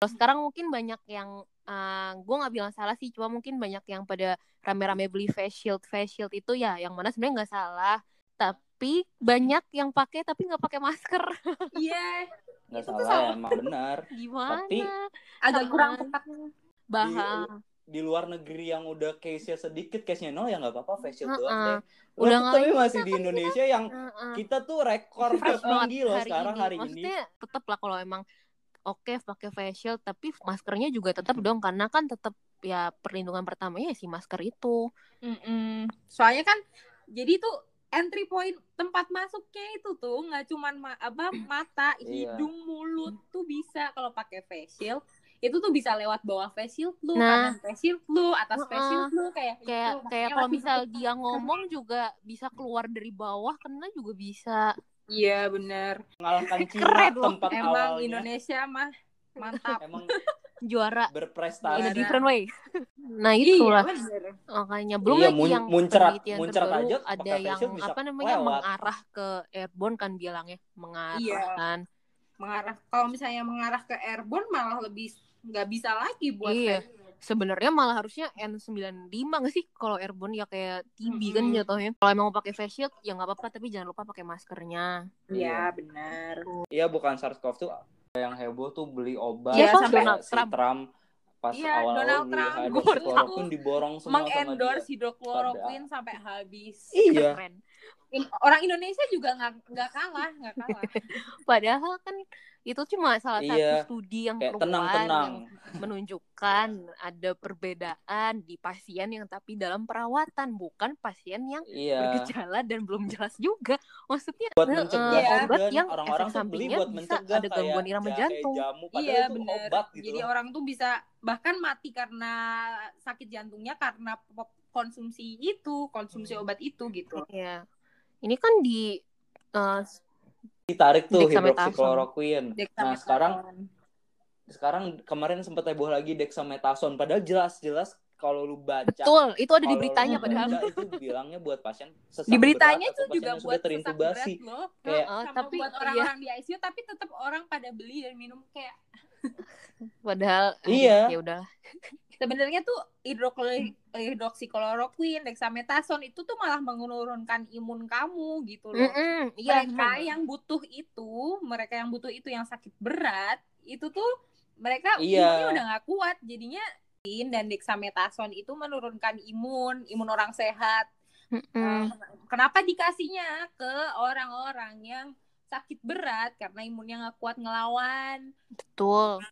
Kalau sekarang mungkin banyak yang uh, gue nggak bilang salah sih, cuma mungkin banyak yang pada rame-rame beli face shield, face shield itu ya, yang mana sebenarnya nggak salah. Tapi banyak yang pakai tapi nggak pakai masker. Iya. nggak Itu tuh salah sama. emang benar Gimana? Tapi Agak kurang tepat. Bahas. Di luar negeri yang udah case-nya sedikit case-nya nol ya nggak apa-apa face shield doang Heeh. deh Udah tapi masih di kan Indonesia yang Heeh. kita tuh rekor fresh tertinggi loh sekarang hari ini Maksudnya tetap lah kalau emang oke pakai face shield tapi maskernya juga tetap dong karena kan tetap ya perlindungan pertamanya si masker itu. Mm-mm. Soalnya kan jadi tuh entry point tempat masuknya itu tuh nggak cuman ma- apa mata, Iya. hidung, mulut tuh bisa kalau pakai face shield. Itu tuh bisa lewat bawah face shield lu, Nah. kanan face shield lu, atas face shield lu kayak Kayak gitu. kayak kalau misal dia ngomong juga bisa keluar dari bawah kena juga bisa. Iya bener mengalahkan Cina Keren loh. tempat Emang awalnya Indonesia mah mantap. emang Juara in a berprestasi different way. Nah, Iya itulah bener. makanya belum Iya, lagi mun- yang muncrat- penelitian muncrat terbaru aja ada yang apa namanya lewat. mengarah ke airborne kan bilangnya mengarah Iya. kan. Mengarah kalau misalnya mengarah ke airborne malah lebih nggak bisa lagi buat Iya. shield. Sebenarnya malah harusnya N95 nggak sih kalau airborne ya kayak TB kan Mm-mm. jatuhnya. Kalau emang mau pakai face shield ya nggak apa-apa tapi jangan lupa pakai maskernya. Iya benar. Iya bukan SARS-CoV tuh yang heboh tuh beli obat Iya, kayak sampai Donald si Trump. Trump pas Iya, awal-awal Donald Trump. hydroxychloroquine diborong semua sama Mengendorse dia. hidrokloroquine sampai habis. Iya. Keren. Orang Indonesia juga nggak nggak kalah nggak kalah Padahal kan itu cuma salah Iya. satu studi yang Kayak keluar tenang-tenang. yang menunjukkan ada perbedaan di pasien yang tapi dalam perawatan bukan pasien yang Iya. bergejala dan belum jelas juga. Maksudnya Buat mencegah Iya. obat juga. yang orang-orang efek sampingnya buat bisa mencegah ada gangguan irama jahe, jantung. jamu iya obat gitu jadi orang tuh bisa bahkan mati karena sakit jantungnya karena konsumsi itu konsumsi Hmm. obat itu gitu Iya. Ini kan di eh, ditarik tuh hidroxychloroquine. Nah, sekarang sekarang kemarin sempat heboh lagi dexamethasone padahal jelas-jelas kalau lu baca betul, itu ada di kalau beritanya lu padahal. baca, itu bilangnya buat pasien sesak di beritanya atau juga buat sudah terintubasi loh kayak Heeh, sama tapi buat iya. orang-orang di ICU tapi tetap orang pada beli dan minum kayak Padahal Iya. ya udah. Sebenarnya tuh hidroklo- hidroksikloroquine, dexamethasone itu tuh malah menurunkan imun kamu gitu loh. Mm-mm, iya, mereka yang butuh itu, mereka yang butuh itu yang sakit berat, itu tuh mereka Iya. imunnya udah nggak kuat, jadinya dan dexamethasone itu menurunkan imun, imun orang sehat. Mm-mm. Eh, kenapa dikasihnya ke orang-orang yang sakit berat karena imunnya nggak kuat ngelawan? Betul.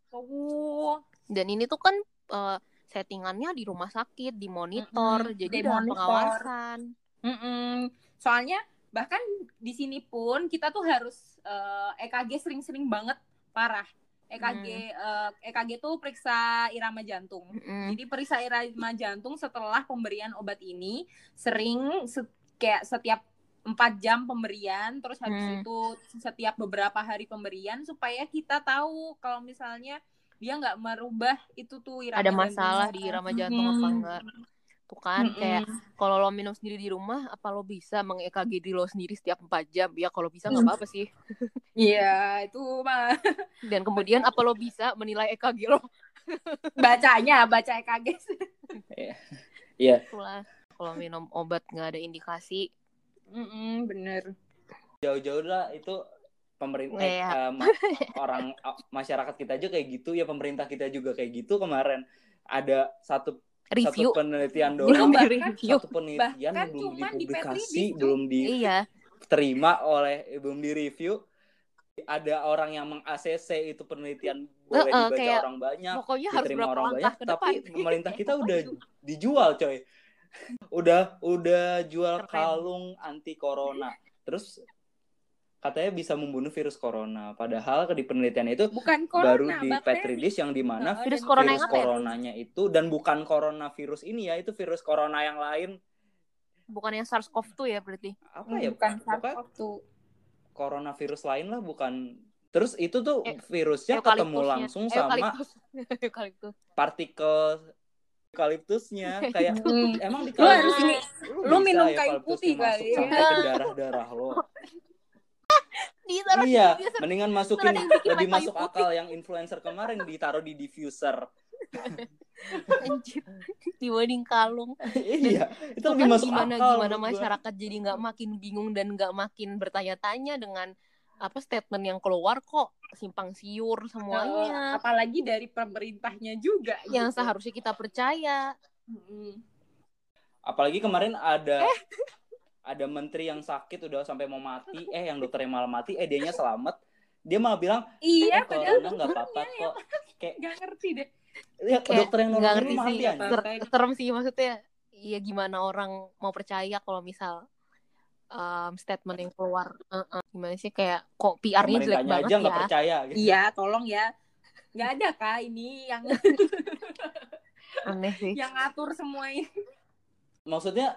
Dan ini tuh kan eh, settingannya di rumah sakit, dimonitor, Mm-mm, jadi dalam dimonitor. pengawasan. Mm-mm. Soalnya bahkan di sini pun kita tuh harus eh, EKG sering-sering banget parah. EKG eh, EKG tuh periksa irama jantung. Mm-mm. Jadi periksa irama jantung setelah pemberian obat ini sering se- kayak setiap empat jam pemberian, terus habis Hmm. itu setiap beberapa hari pemberian supaya kita tahu kalau misalnya dia nggak merubah itu tuh irama Ada masalah di irama jantung apa Mm-mm. enggak? Tuh kan Mm-mm. kayak kalau lo minum sendiri di rumah, apa lo bisa meng-EKG diri lo sendiri setiap 4 jam? Ya kalau bisa nggak apa-apa sih. Iya, itu mah Dan kemudian apa lo bisa menilai EKG lo? bacanya baca EKG Iya, Itulah. Kalau minum obat nggak ada indikasi, Mm-mm, bener jauh-jauh lah itu pemerintah Iya. eh, ma- orang masyarakat kita aja kayak gitu ya pemerintah kita juga kayak gitu kemarin ada satu review. satu penelitian Belum doang bahkan- di review. satu penelitian bahkan belum di dipublikasi Disk, belum Iya. diterima oleh eh, belum di review ada orang yang meng ACC itu penelitian boleh Heeh, dibaca kayak orang banyak Pokoknya harus diterima berapa orang banyak ke tapi depan. pemerintah kita udah dijual coy udah udah jual Keren. kalung anti corona terus katanya bisa membunuh virus corona padahal di penelitian itu bukan corona baru di petri dish yang di mana Heeh, Virus corona virus apa ya? coronanya itu dan bukan coronavirus ini ya itu virus corona yang lain Bukan yang SARS-CoV-2 ya berarti. apa Hmm, ya bukan pokoknya SARS-CoV coronavirus lain lah bukan terus itu tuh E- virusnya ketemu langsung sama Eukaliptus. Eukaliptus. partikel eukaliptusnya kayak Hmm. emang di Lu harus ini- lu minum ya kayu putih kali. sampai ke darah darah lo Ditaruh di iya diffuser. mendingan masukin lebih masuk kayu akal yang influencer kemarin ditaruh di diffuser Anjir. Dibanding kalung. iya itu Itu lebih kan masuk gimana akal gimana masyarakat jadi nggak makin bingung dan nggak makin bertanya-tanya dengan apa statement yang keluar kok simpang siur semuanya apalagi dari pemerintahnya juga yang gitu. seharusnya kita percaya apalagi kemarin ada Eh. Ada menteri yang sakit udah sampai mau mati eh yang dokternya malah mati eh dianya selamat. Dia malah bilang iya eh, padahal nggak apa-apa kok. kayak nggak ngerti deh. ya, Kayak dokter yang nggak ngerti sih. Ter- Ser- serem sih maksudnya iya gimana orang mau percaya kalau misal um, statement yang keluar Uh-uh. gimana sih kayak kok PR-nya jelek banget aja ya? percaya gitu. iya tolong ya. Nggak ada kah ini yang aneh sih. yang ngatur semua ini. Maksudnya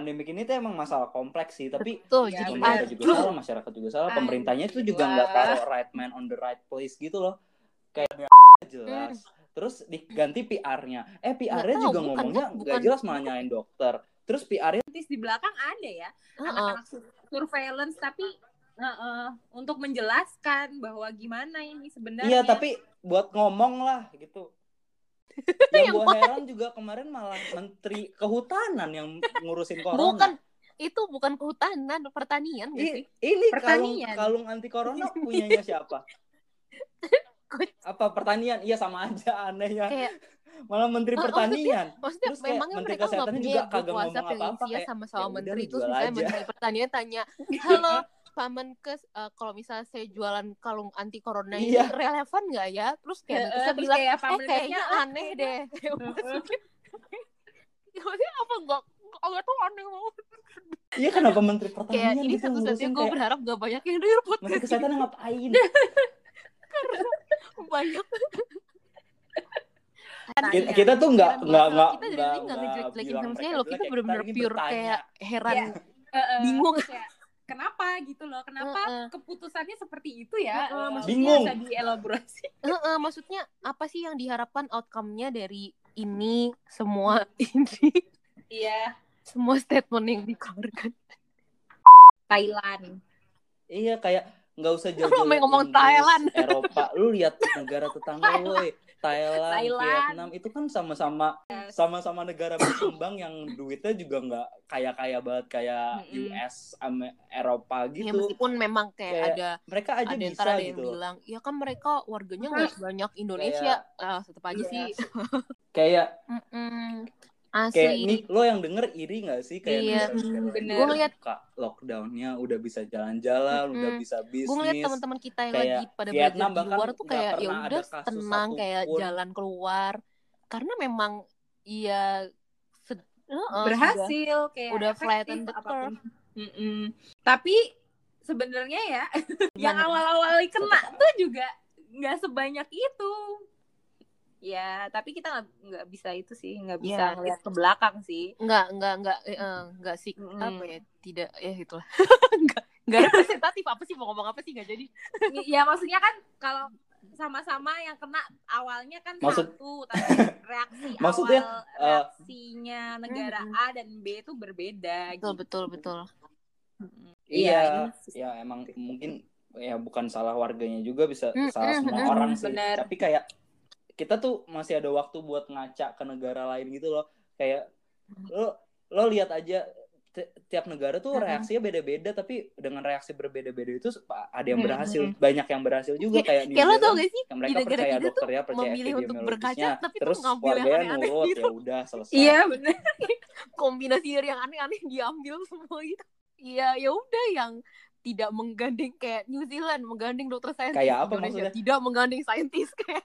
pandemik ini tuh emang masalah kompleks sih tapi betul Ya, jadi pemerintah aduh. juga salah masyarakat juga salah Aduh. pemerintahnya itu juga nggak taruh right man on the right place gitu loh. Kayak jelas. Terus diganti PR-nya eh PR-nya juga bukan, ngomongnya nggak Bukan. jelas malah nyalain dokter. Terus PR-nya di belakang ada ya anak-anak sur- surveillance tapi eh, eh, untuk menjelaskan bahwa gimana ini sebenarnya. Iya tapi buat ngomong lah gitu yang gue heran juga kemarin malah menteri kehutanan yang ngurusin corona. Bukan itu bukan kehutanan pertanian I- ini kalung Pertanian. kalung anti corona punyanya siapa? Apa pertanian? Iya sama aja anehnya. Kayak malah menteri Oh, pertanian. maksudnya Terus kayak memangnya Menteri mereka nggak Kesehatannya punya juga kagak ngomong WhatsApp yang apa-apa, kayak, sama-sama "Ya udah menteri jual misalnya aja." menteri pertanian tanya halo Pak Menkes eh, kalau misalnya saya jualan kalung anti corona ini Iya. relevan nggak ya? Terus kayak Menkesnya terus bilang kayak eh kayaknya "Ah, aneh deh. Kayak maksudnya Ya, apa? Enggak enggak tuh aneh banget. Iya kenapa menteri kayak pertanian ini gitu satu-satunya gue kayak berharap gak banyak yang denger menteri podcast kesehatan ngapain? Banyak. Kita, kita tuh nggak nggak nggak kita dari nggak tadi nggak ngejelek-jelekin sama sekali loh. Kita lagi pure kayak heran Iya. Eh, eh, Bingung. kayak, kenapa gitu loh kenapa Heeh. keputusannya seperti itu ya? Eh, maksudnya Bingung. bisa dielaborasi. Heeh, maksudnya apa sih yang diharapkan outcome-nya dari ini semua ini? Iya. Semua statement yang dikeluarkan. Thailand. Iya kayak nggak usah jauh Lu main ngomong Thailand. Eropa. Lu lihat negara tetangga woi Thailand, Thailand. Vietnam itu kan sama-sama sama-sama negara berkembang yang duitnya juga nggak kaya kaya banget kayak Mm-mm. US Eropa ya gitu. meskipun memang kayak, Kayak ada mereka aja ada bisa ada yang gitu bilang ya kan mereka warganya nggak sebanyak Indonesia. Ah tetap aja Iya. sih kayak kayak asli nih lo yang denger iri gak sih kayak Iya. Hmm, bener. Gua ngeliat- lockdownnya udah bisa jalan-jalan udah bisa gue ngeliat bisnis teman-teman kita yang Kayak lagi pada Vietnam belajar di luar tuh kayak ya udah tenang kayak satupun. jalan keluar karena memang iya Heeh, berhasil kayak udah flatten the apa pun. Mm-mm. tapi sebenarnya ya yang awal-awal kena tuh juga nggak sebanyak itu ya tapi kita nggak nggak bisa itu sih nggak bisa Ya. ngeliat ke belakang sih nggak nggak nggak eh, eh, nggak sih Mm-mm. apa ya tidak ya itulah nggak nggak representatif apa sih mau ngomong apa sih nggak jadi ya maksudnya kan kalau sama-sama yang kena awalnya kan Maksud- satu tapi reaksi Maksudnya, awal eh, reaksinya negara Mm-mm. A dan B itu berbeda betul gitu. betul betul iya ini- ya emang mungkin ya bukan salah warganya juga bisa Mm, salah mm, semua mm, orang mm, sih bener. tapi kayak kita tuh masih ada waktu buat ngaca ke negara lain gitu loh kayak lo lo lihat aja ti- tiap negara tuh Mm-mm. reaksinya beda-beda tapi dengan reaksi berbeda-beda itu ada yang Mm-mm. berhasil banyak yang berhasil juga kayak New kayak lo tau Zealand, gak sih yang di mereka negara percaya kita tuh dokternya percaya memilih untuk berkaca tapi terus warganya aneh-aneh nurut gitu. ya udah selesai iya bener kombinasi dari yang aneh-aneh diambil semua gitu iya ya udah yang tidak menggandeng kayak New Zealand menggandeng dokter saintis Kayak apa Indonesia maksudnya? tidak menggandeng saintis kayak kayak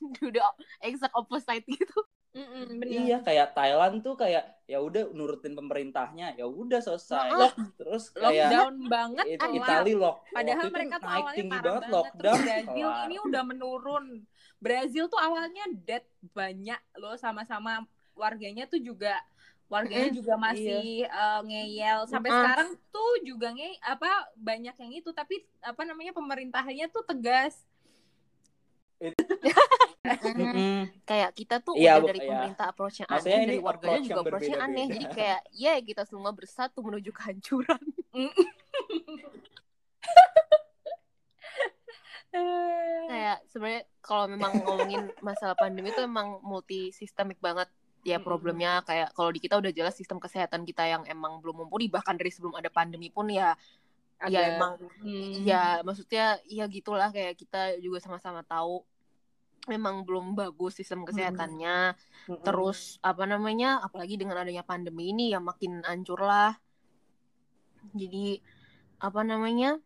udah exact opposite gitu Mm-mm, bener. Iya kayak Thailand tuh kayak ya udah nurutin pemerintahnya ya udah selesai. Lock- Terus kayak lockdown banget It-. Itali lock. Padahal waktu itu mereka tuh naik awalnya tinggi parah banget lockdown. Terus Brazil kelar. ini udah menurun. Brazil tuh awalnya dead banyak loh sama-sama warganya tuh juga warganya Mm, juga masih eh, ngeyel sampai Mm. sekarang tuh juga nge apa banyak yang itu tapi apa namanya pemerintahnya tuh tegas. Mm-mm. kayak kita tuh Iya, udah dari iya. pemerintah approach-nya Maksudnya aneh dari warganya approach juga yang approach-nya aneh. Jadi kayak ya kita semua bersatu menuju kehancuran. Kayak sebenarnya kalau memang ngomongin masalah pandemi itu emang multi sistemik banget ya problemnya. Kayak kalau di kita udah jelas sistem kesehatan kita yang emang belum mumpuni bahkan dari sebelum ada pandemi pun ya ya Ada- emang. Hmm. ya maksudnya ya gitulah kayak kita juga sama-sama tahu. Memang belum bagus sistem kesehatannya. Mm-mm. terus apa namanya apalagi dengan adanya pandemi ini ya makin hancur lah. Jadi apa namanya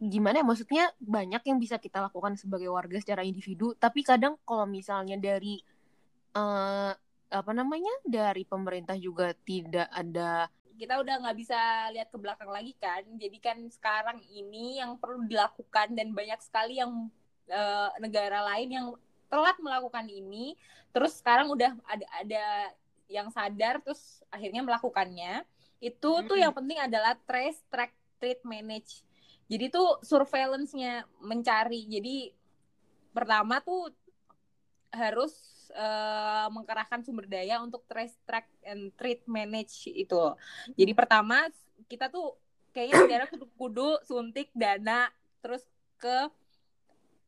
gimana ya maksudnya banyak yang bisa kita lakukan sebagai warga secara individu. Tapi kadang kalau misalnya dari eh apa namanya dari pemerintah juga tidak ada kita udah nggak bisa lihat ke belakang lagi kan. Jadi kan sekarang ini yang perlu dilakukan dan banyak sekali yang eh, negara lain yang telat melakukan ini. Terus sekarang udah ada ada yang sadar terus akhirnya melakukannya. Itu tuh Mm-mm. yang penting adalah trace track treat manage. Jadi tuh surveillance-nya mencari. Jadi pertama tuh harus eh, mengerahkan sumber daya untuk trace track and treat manage itu. Jadi pertama kita tuh kayaknya negara kudu-kudu suntik dana terus ke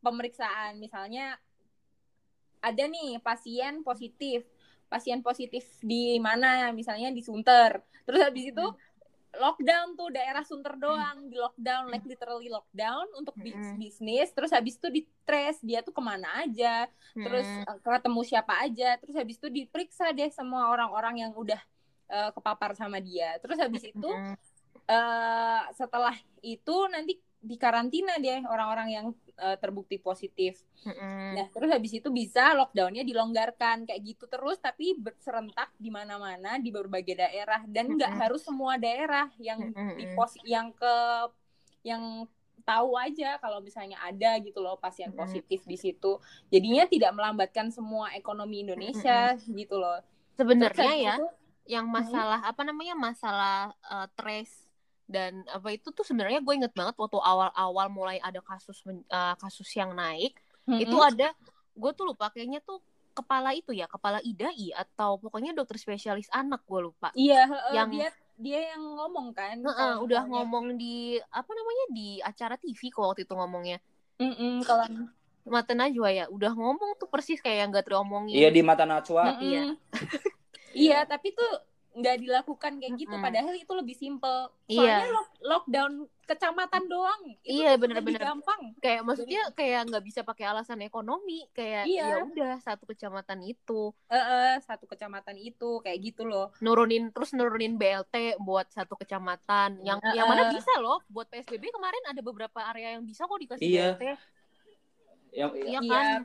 pemeriksaan. Misalnya ada nih pasien positif. Pasien positif di mana? Misalnya di Sunter. Terus habis itu lockdown tuh daerah Sunter doang di lockdown like literally lockdown untuk bis- Mm. bisnis. Terus habis itu di trace dia tuh ke mana aja. Terus Hmm, eh, ketemu siapa aja. Terus habis itu diperiksa deh semua orang-orang yang udah eh, kepapar sama dia. Terus habis itu hmm, eh setelah itu nanti dikarantina deh orang-orang yang eh, terbukti positif. Hmm, nah terus habis itu bisa lockdownnya dilonggarkan kayak gitu terus tapi serentak di mana-mana di berbagai daerah. Dan nggak Mm-mm. harus semua daerah yang Mm-mm. di pos yang ke yang tahu aja kalau misalnya ada gitu loh pasien positif di situ. Jadinya tidak melambatkan semua ekonomi Indonesia gitu loh. Sebenarnya ya itu, yang masalah apa namanya masalah eh, trace dan apa itu tuh sebenarnya gue inget banget waktu awal-awal mulai ada kasus eh, kasus yang naik itu Mm-mm. ada gue tuh lupa kayaknya tuh kepala itu ya kepala IDAI atau pokoknya dokter spesialis anak gue lupa iya yang- dia dia yang ngomong kan Heeh, kalau udah ngomong di apa namanya di acara TV kok waktu itu ngomongnya Mm-mm, kalau Mata Najwa ya udah ngomong tuh persis kayak yang gak teromongin Iya di mata Najwa. Mm-mm. iya. iya tapi tuh nggak dilakukan kayak gitu Mm-mm. padahal itu lebih simple Iya. soalnya lock- lockdown kecamatan doang itu Iya, bener-bener. lebih gampang kayak maksudnya kayak nggak bisa pakai alasan ekonomi kayak Iya. ya udah satu kecamatan itu Eh, eh, satu kecamatan itu kayak gitu loh nurunin terus nurunin BLT buat satu kecamatan yang Heeh. yang mana bisa loh buat PSBB kemarin ada beberapa area yang bisa kok dikasih Iya. BLT Yang iya Iya. kan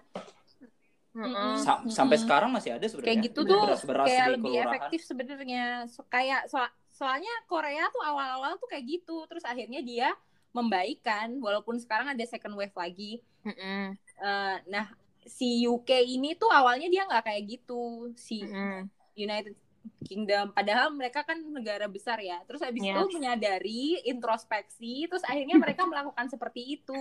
Sa- sampai sekarang masih ada sebenarnya. kayak gitu tuh beras-beras kayak di lebih kelurahan. efektif sebenarnya so, kayak so- soalnya Korea tuh awal-awal tuh kayak gitu terus akhirnya dia membaikkan walaupun sekarang ada second wave lagi Mm-mm. Eh, nah si UK ini tuh awalnya dia nggak kayak gitu si Mm-mm. United Kingdom. Padahal mereka kan negara besar ya. Terus habis Iya. itu menyadari introspeksi terus akhirnya mereka melakukan seperti itu.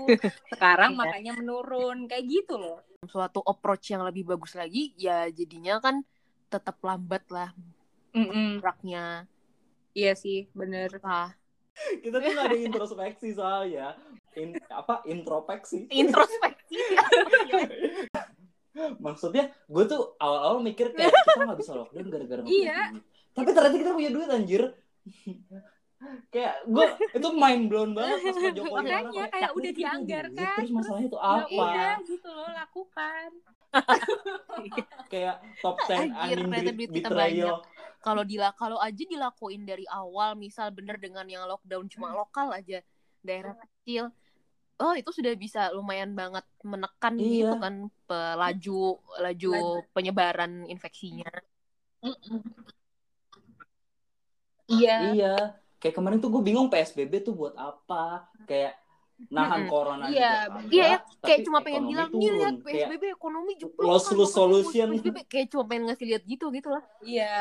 Sekarang Iya. makanya menurun. Kayak gitu loh. Suatu approach yang lebih bagus lagi ya jadinya kan tetap lambat lah geraknya iya sih bener. Ah Kita tuh gak ada introspeksi soalnya. In, apa introspeksi? introspeksi Maksudnya gue tuh awal-awal mikir kayak kita gak bisa lockdown gara-gara Iya. duit. Tapi ternyata kita punya duit anjir. kayak gue itu mind blown banget pas Pak Jokowi Makanya ngomong, kayak "Tapi udah dianggarkan, duit, Terus masalahnya itu ya apa? udah gitu loh lakukan Kayak top 10 Anjir, anime ternyata duit kita betrayal. kalau dila kalau aja dilakuin dari awal misal bener dengan yang lockdown cuma lokal aja daerah kecil oh itu sudah bisa lumayan banget menekan Iya. gitu kan pelaju laju penyebaran infeksinya iya Iya. Kayak kemarin tuh gue bingung PSBB tuh buat apa? Kayak nahan Mm-mm. corona Iya, juga iya ya kayak cuma pengen ekonomi bilang turun. nih lihat Kayak PSBB ekonomi jeblok loss kan, lose pokoknya solution. PSBB kayak cuma pengen ngasih lihat gitu gitu lah iya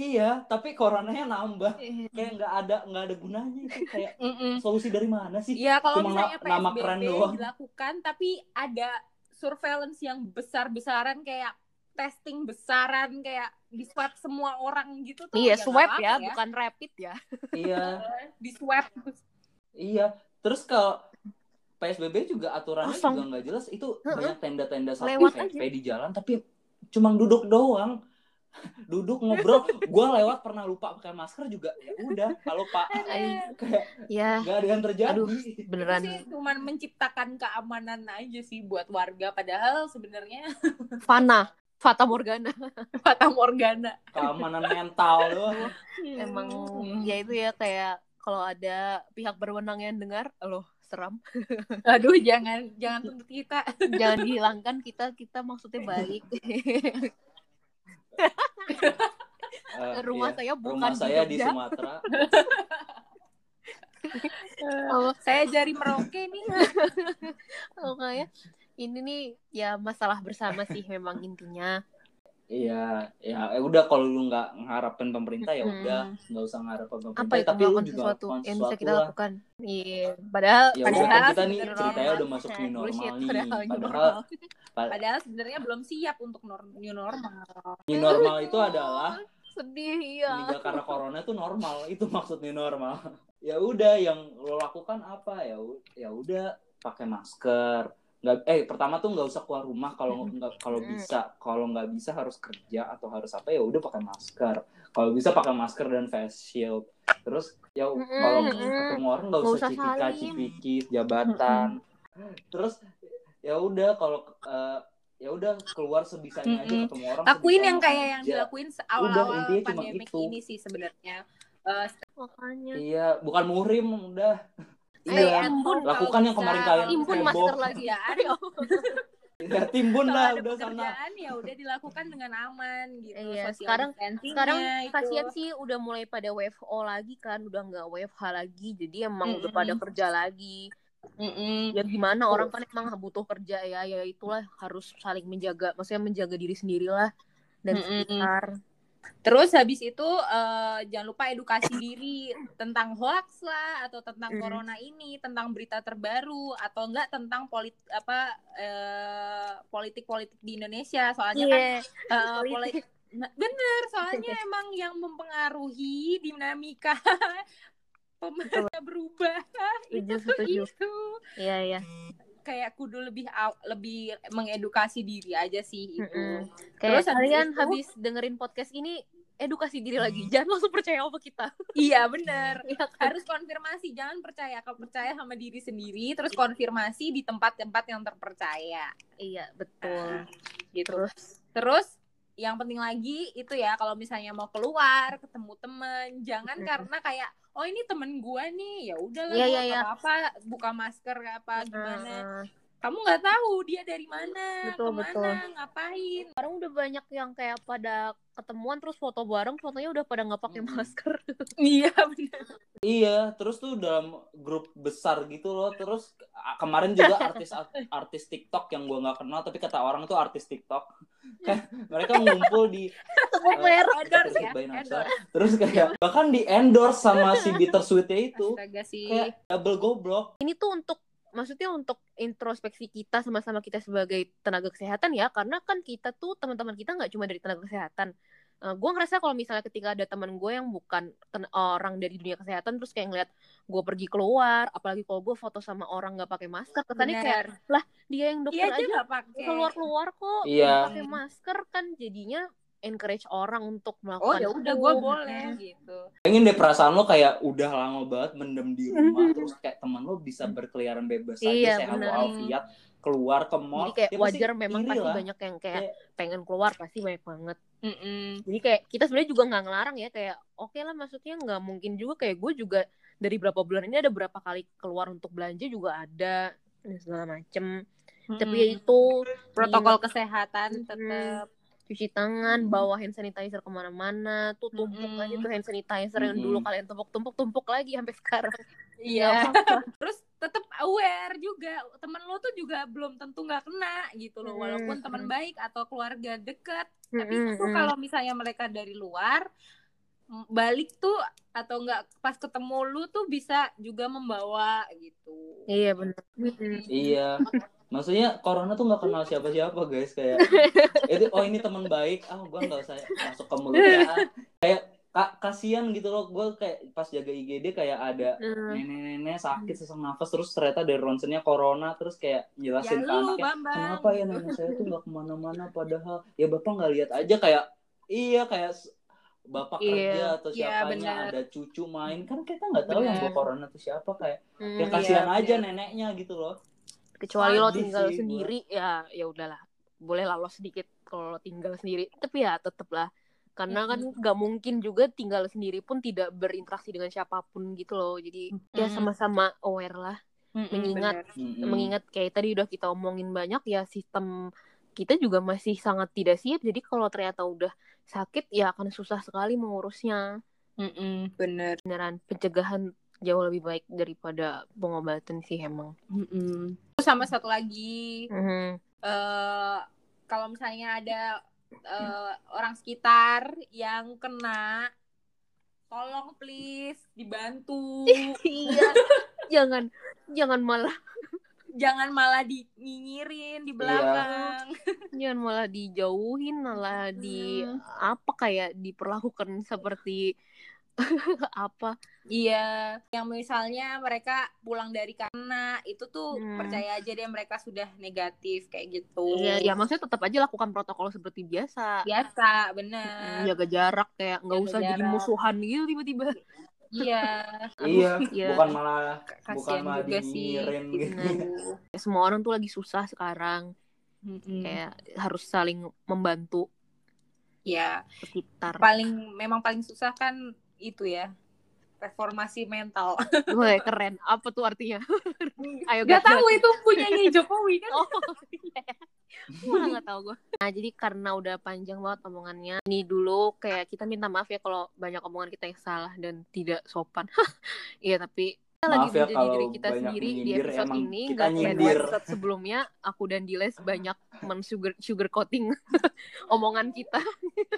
Iya, tapi coronanya nambah. Kayak nggak ada nggak ada gunanya itu. Kayak Mm-mm. solusi dari mana sih? Iya kalau Cuma misalnya na- nama keren PSBB doang. dilakukan tapi ada surveillance yang besar-besaran kayak testing besaran kayak di swab semua orang gitu tuh iya nggak swab apa-apa ya bukan rapid ya iya, di swab iya. terus kalau PSBB juga aturannya Kosong. juga nggak jelas itu banyak tenda-tenda satpol Lewat PP aja. di jalan tapi cuma duduk doang duduk ngobrol gua lewat pernah lupa pakai masker juga ya udah halo pak Ay, kayak ya nggak ada yang terjadi. Aduh. Itu beneran sih cuman menciptakan keamanan aja sih buat warga padahal sebenarnya Fana Fata Morgana. Fata Morgana. Keamanan mental doang. Emang Hmm. ya itu ya kayak kalau ada pihak berwenang yang dengar loh seram. Aduh jangan jangan tuntut kita. Jangan dihilangkan kita kita maksudnya baik Eh, rumah iya. saya bukan rumah di saya di. Sumatera Oh, saya jari Merauke nih oh, kayak ini nih ya masalah bersama sih memang intinya Iya, ya eh, udah kalau lu nggak ngarapin pemerintah ya udah nggak usah ngarapin pemerintah. apa itu tapi lu juga sesuatu yang bisa kita lakukan iya padahal Ya udah padahal kan kita nih ceritanya udah masuk new normal Bullshit, nih. padahal Padahal normal. padahal sebenarnya belum siap untuk new normal new normal itu adalah sedih ya meninggal karena corona itu normal. Itu maksud new normal. Ya udah yang lo lakukan apa ya? Ya udah pakai masker. Nggak, eh pertama tuh nggak usah keluar rumah kalau nggak kalau Mm. bisa. Kalau nggak bisa harus kerja atau harus apa ya udah pakai masker. Kalau bisa pakai masker dan face shield. Terus ya kalau ketemu orang nggak usah usah cipika cipiki jabatan. Terus ya udah kalau eh, ya udah keluar sebisanya aja Mm-mm. ketemu orang lakuin yang kayak yang aja. dilakuin Udah, awal-awal itu. ini sih sebenarnya. Eh, makanya. Iya bukan muhrim udah iya home Lakukan yang kemarin kalian timbun heboh. masker lagi ya ya timbun lah ada udah sana ya udah dilakukan dengan aman gitu Iya, social sekarang- distancing-nya sekarang itu. kasihan sih udah mulai pada WFO lagi kan udah nggak WFH lagi jadi emang udah Mm-mm. pada kerja lagi Mm-mm. ya gimana orang kan emang butuh kerja ya ya itulah harus saling menjaga maksudnya menjaga diri sendiri lah dan Mm-mm. sekitar Terus habis itu eh, jangan lupa edukasi diri tentang hoax lah atau tentang Mm. corona ini, tentang berita terbaru atau enggak tentang polit apa eh, politik-politik di Indonesia. Soalnya kan Iya, eh, poli- Nah, bener, soalnya emang yang mempengaruhi dinamika pemerintah berubah. Itu itu iya iya kayak kudu lebih lebih mengedukasi diri aja sih itu. Mm-mm. Terus kayak habis kalian itu- habis dengerin podcast ini edukasi diri lagi jangan langsung percaya sama kita Iya bener. Iya kan? harus konfirmasi jangan percaya kalau percaya sama diri sendiri terus konfirmasi di tempat-tempat yang terpercaya iya betul gitu terus terus yang penting lagi itu ya kalau misalnya mau keluar ketemu temen jangan Mm. karena kayak oh ini temen gua nih ya udahlah gua iya, iya. apa buka masker apa gimana Heeh. kamu nggak tahu dia dari mana Betul, ke mana betul. ngapain sekarang udah banyak yang kayak pada ketemuan terus foto bareng fotonya udah pada nggak pakai Mm. masker iya bener Iya, terus tuh dalam grup besar gitu loh. Terus kemarin juga artis artis TikTok yang gua nggak kenal tapi kata orang tuh artis TikTok. Kan mereka ngumpul di sebut Eh, merek endorse Terus ya endorse terus kayak bahkan di endorse sama si Bittersweetnya itu astaga sih kayak double goblok. ini tuh untuk maksudnya untuk introspeksi kita sama-sama kita sebagai tenaga kesehatan ya karena kan kita tuh teman-teman kita nggak cuma dari tenaga kesehatan gue ngerasa kalau misalnya ketika ada teman gue yang bukan ten- orang dari dunia kesehatan terus kayak ngeliat gue pergi keluar apalagi kalau gue foto sama orang nggak pakai masker kesannya kayak Bener. dia yang dokter iya aja aja nggak pakai keluar-keluar kok Iya. nggak pakai masker kan jadinya encourage orang untuk oh melakukan ya udah gue boleh gitu Pengen deh perasaan lo kayak udah lama banget mendem di rumah terus kayak teman lo bisa berkeliaran bebas Iya, aja sehat bener. walafiat keluar ke mall. jadi kayak ya pasti wajar memang pasti lah. banyak yang kayak Kayak- pengen keluar pasti banyak banget Mm-mm. jadi kayak kita sebenarnya juga nggak ngelarang ya kayak oke lah maksudnya nggak mungkin juga kayak gue juga dari berapa bulan ini ada berapa kali keluar untuk belanja juga ada dan segala macem tapi ya itu protokol kesehatan Mm-mm. tetap cuci tangan bawa hand sanitizer ke mana-mana tuh tumpuk aja tuh hand sanitizer yang dulu kalian tumpuk-tumpuk tumpuk lagi sampai sekarang. Iya. Terus tetap aware juga temen lo tuh juga belum tentu nggak kena gitu loh walaupun teman baik atau keluarga dekat tapi itu mm. kalau misalnya mereka dari luar balik tuh atau enggak pas ketemu lu tuh bisa juga membawa gitu. Iya benar. Iya. Maksudnya corona tuh nggak kenal siapa-siapa guys kayak itu oh ini teman baik ah gua nggak usah masuk ke mulutnya ah. kayak ka- kasihan gitu loh gue kayak pas jaga IGD kayak ada Hmm. nenek-nenek sakit sesak nafas terus ternyata dari ronsennya corona terus kayak Ya jelasin ke lu anaknya Bambang. kenapa ya nenek saya tuh nggak ke mana-mana padahal ya bapak nggak lihat aja kayak iya kayak bapak Iya. kerja atau Iya, siapanya benar. ada cucu main kan kita nggak tahu yang Benar. bawa corona tuh siapa kayak Hmm, ya kasihan iya, aja benar. neneknya gitu loh kecuali lo tinggal sih sendiri ya ya udahlah. Boleh lah lo sedikit kalau lo tinggal sendiri. Tapi ya tetep lah. Karena kan nggak mungkin juga tinggal sendiri pun tidak berinteraksi dengan siapa pun gitu loh. Jadi ya Mm. sama-sama aware lah. Mm-mm, mengingat- bener. Mengingat kayak tadi udah kita omongin banyak ya sistem kita juga masih sangat tidak siap. Jadi kalau ternyata udah sakit ya akan susah sekali mengurusnya. Mm-mm, bener. beneran pencegahan jauh lebih baik daripada pengobatan sih emang. Mm-mm. Terus sama satu lagi Mhm. eh kalau misalnya ada eh, orang sekitar yang kena tolong please dibantu iya jangan jangan malah jangan malah dinyinyirin di belakang jangan malah dijauhin malah di Hmm. apa kayak diperlakukan seperti apa? Iya yang misalnya mereka pulang dari karena itu tuh Hmm. percaya aja deh mereka sudah negatif kayak gitu. Ya, ya maksudnya tetap aja lakukan protokol seperti biasa. Biasa Hmm, bener jaga jarak kayak nggak usah jadi jarak. musuhan gitu tiba-tiba. Iya. Iya iya. bukan malah bukan kasihan malah juga sih dinyinyirin gitu. Aduh. semua orang tuh lagi susah sekarang. Mm-mm. kayak harus saling membantu. Ya sekitar. Paling memang paling susah kan itu ya reformasi mental. Wah, keren. Apa tuh artinya? Ayo Gak tahu itu punyanya Jokowi kan? Oh iya. Malah nggak tahu gue nah jadi karena udah panjang banget omongannya ini dulu kayak kita minta maaf ya kalau banyak omongan kita yang salah dan tidak sopan. Iya tapi kita lagi Maaf ya menjadi kalau diri kita sendiri di episode emang ini. nggak kayak episode sebelumnya aku dan Diles banyak men sugar sugar coating omongan kita.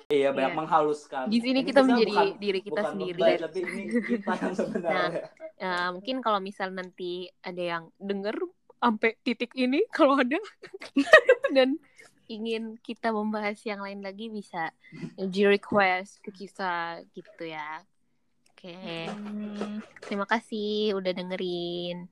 Iya banyak Iya. menghaluskan. Di sini Ini kita menjadi bukan- diri kita bukan sendiri. lebay, tapi ini kita yang sebenarnya. Ya, mungkin kalau misal nanti ada yang denger sampai titik ini kalau ada dan ingin kita membahas yang lain lagi bisa di request ke kita gitu ya. Oke. Hmm. Terima kasih udah dengerin.